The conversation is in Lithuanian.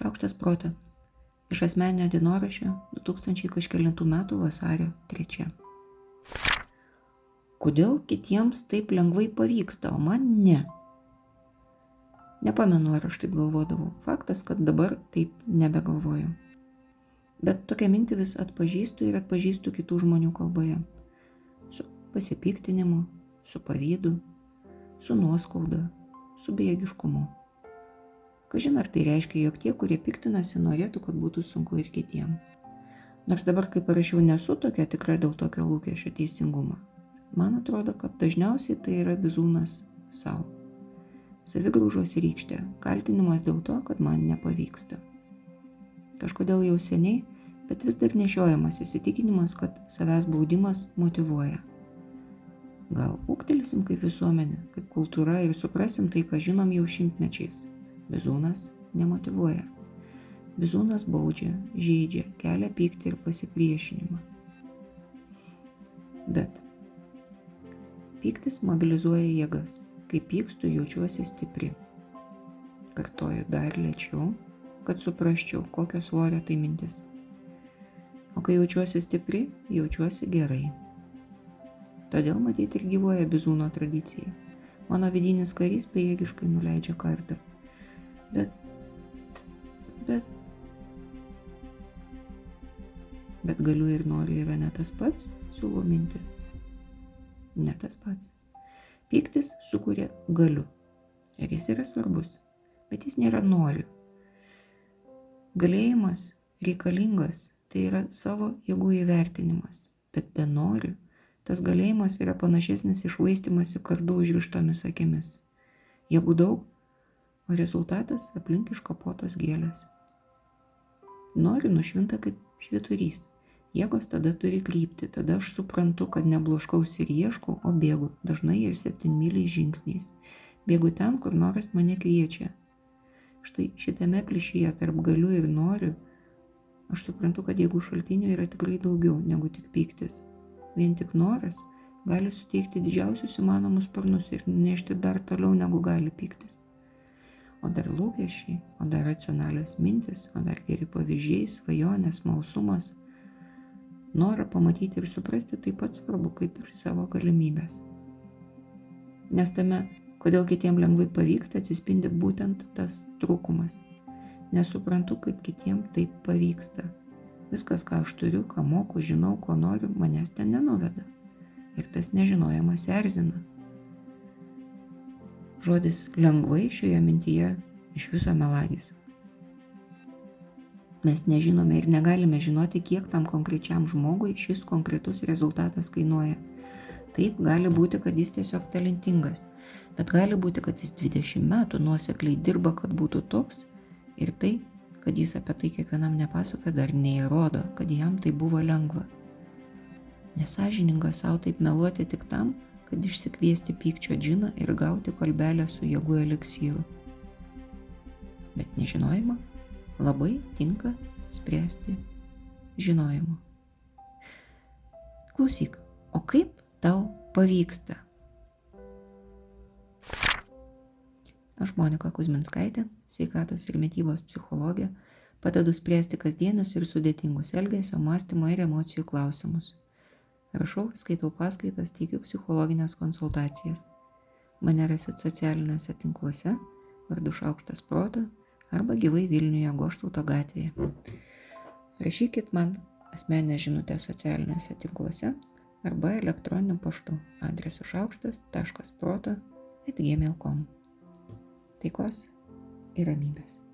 Šaukštas protą. Iš asmeninio dienoraščio 2000 kažkėlintų metų vasario 3. Kodėl kitiems taip lengvai pavyksta, o man ne? Nepamenu, ar aš taip galvodavau. Faktas, kad dabar taip nebegalvoju. Bet tokią mintį vis atpažįstu ir atpažįstu kitų žmonių kalboje. Su pasipiktinimu, su pavydu, su nuoskauda, su bejėgiškumu. Kažin ar tai reiškia, jog tie, kurie piktinasi, norėtų, kad būtų sunku ir kitiem. Nors dabar, kaip parašiau, nesu tokia tikra dėl tokio lūkesčio teisingumo. Man atrodo, kad dažniausiai tai yra bizūnas savo savigraužos rykštė, kaltinimas dėl to, kad man nepavyksta. Kažkodėl jau seniai, bet vis dar nešiojamas įsitikinimas, kad savęs baudimas motivuoja. Gal ūktelėsim kaip visuomenė, kaip kultūra ir suprasim tai, ką žinom jau šimtmečiais. Bizūnas nemotivuoja. Bizūnas baudžia, žaidžia, kelia pyktį ir pasipriešinimą. Bet pyktis mobilizuoja jėgas Kai pykstu, jaučiuosi stipri. Kartoju dar lėčiau, kad suprasčiau, kokio svorio tai mintis. O kai jaučiuosi stipri, jaučiuosi gerai. Todėl matyti ir gyvoja bizūno tradicija. Mano vidinis karys bejėgiškai nuleidžia kartą. Bet, bet, bet galiu ir noriu yra ne tas pats, siūlau minti. Ne tas pats. Pyktis sukuria galiu. Ir jis yra svarbus, bet jis nėra noriu. Galėjimas reikalingas tai yra savo jėgų įvertinimas, bet be noriu tas galėjimas yra panašesnis išvaistimasi kardu užrištomis akimis. Jėgų daug, o rezultatas aplink iškapotos gėlės. Noriu nušvinta kaip šviturys. Jėgos tada turi krypti, tada aš suprantu, kad nebloškausi ir ieškau, o bėgu, dažnai ir septynmyliais žingsniais. Bėgu ten, kur noras mane kviečia. Štai šitame plyšyje tarp galiu ir noriu, aš suprantu, kad jėgų šaltinių yra tikrai daugiau negu tik pyktis. Vien tik noras gali suteikti didžiausius įmanomus sparnus ir nešti dar toliau negu gali pyktis. O dar lūkesčiai, o dar racionalios mintis, o dar geri pavyzdžiai, svajonės, malsumas Norą pamatyti ir suprasti taip pat svarbu kaip ir savo galimybės. Nes tame, kodėl kitiem lengvai pavyksta, atsispindi būtent tas trūkumas. Nesuprantu, kaip kitiem taip pavyksta. Viskas, ką aš turiu, ką moku, žinau, ko noriu, manęs ten nenuveda. Ir tas nežinojimas erzina. Žodis lengvai šioje mintyje iš viso melagis. Mes nežinome ir negalime žinoti, kiek tam konkrečiam žmogui šis konkretus rezultatas kainuoja. Taip gali būti, kad jis tiesiog talentingas, bet gali būti, kad jis 20 metų nuosekliai dirba, kad būtų toks ir tai, kad jis apie tai kiekvienam nepasakoja, dar neįrodo, kad jam tai buvo lengva. Nesažininga savo taip meluoti tik tam, kad išsikviesti pykčio džiną ir gauti kolbelę su jėgų eliksyru. Bet nežinojimą labai tinka spręsti žinojimu. Klausyk, o kaip tau pavyksta? Aš Monika Kuzminskaitė, sveikatos ir mytybos psichologė, padedu spręsti kasdienius ir sudėtingus elgesio, mąstymo ir emocijų klausimus. Rašau, skaitau paskaitas, teikiu psichologinės konsultacijas. Mane rasit socialiniuose tinkluose, vardu Šaukštas Proto arba gyvai Vilniuje Goštauto gatvėje. Rašykit man asmenę žinutę socialiniuose tinkluose arba elektroniniu paštu adresu šaukštas.proto atgmail.com. Taikos ir ramybės.